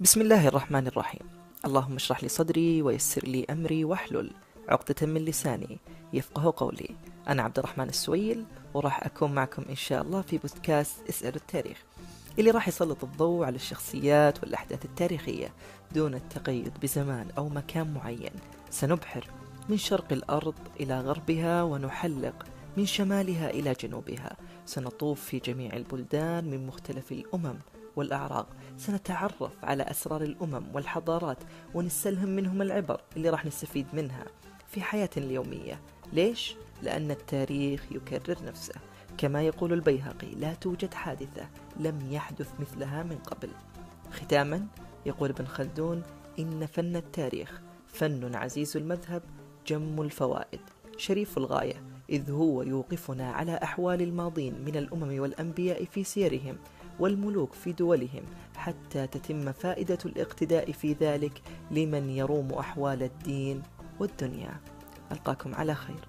بسم الله الرحمن الرحيم. اللهم اشرح لي صدري ويسر لي أمري واحلل. عقدة من لساني يفقه قولي. أنا عبد الرحمن السويل وراح أكون معكم إن شاء الله في بودكاست اسألوا التاريخ اللي راح يسلط الضوء على الشخصيات والأحداث التاريخية دون التقيد بزمان أو مكان معين. سنبحر من شرق الأرض إلى غربها ونحلق من شمالها إلى جنوبها. سنطوف في جميع البلدان من مختلف الأمم. والأعراق. سنتعرف على أسرار الأمم والحضارات ونستلهم منهم العبر اللي راح نستفيد منها في حياتنا اليومية. ليش؟ لأن التاريخ يكرر نفسه. كما يقول البيهقي لا توجد حادثة لم يحدث مثلها من قبل. ختاما يقول ابن خلدون إن فن التاريخ فن عزيز المذهب جم الفوائد. شريف الغاية إذ هو يوقفنا على أحوال الماضين من الأمم والأنبياء في سيرهم والملوك في دولهم حتى تتم فائدة الاقتداء في ذلك لمن يروم أحوال الدين والدنيا. ألقاكم على خير.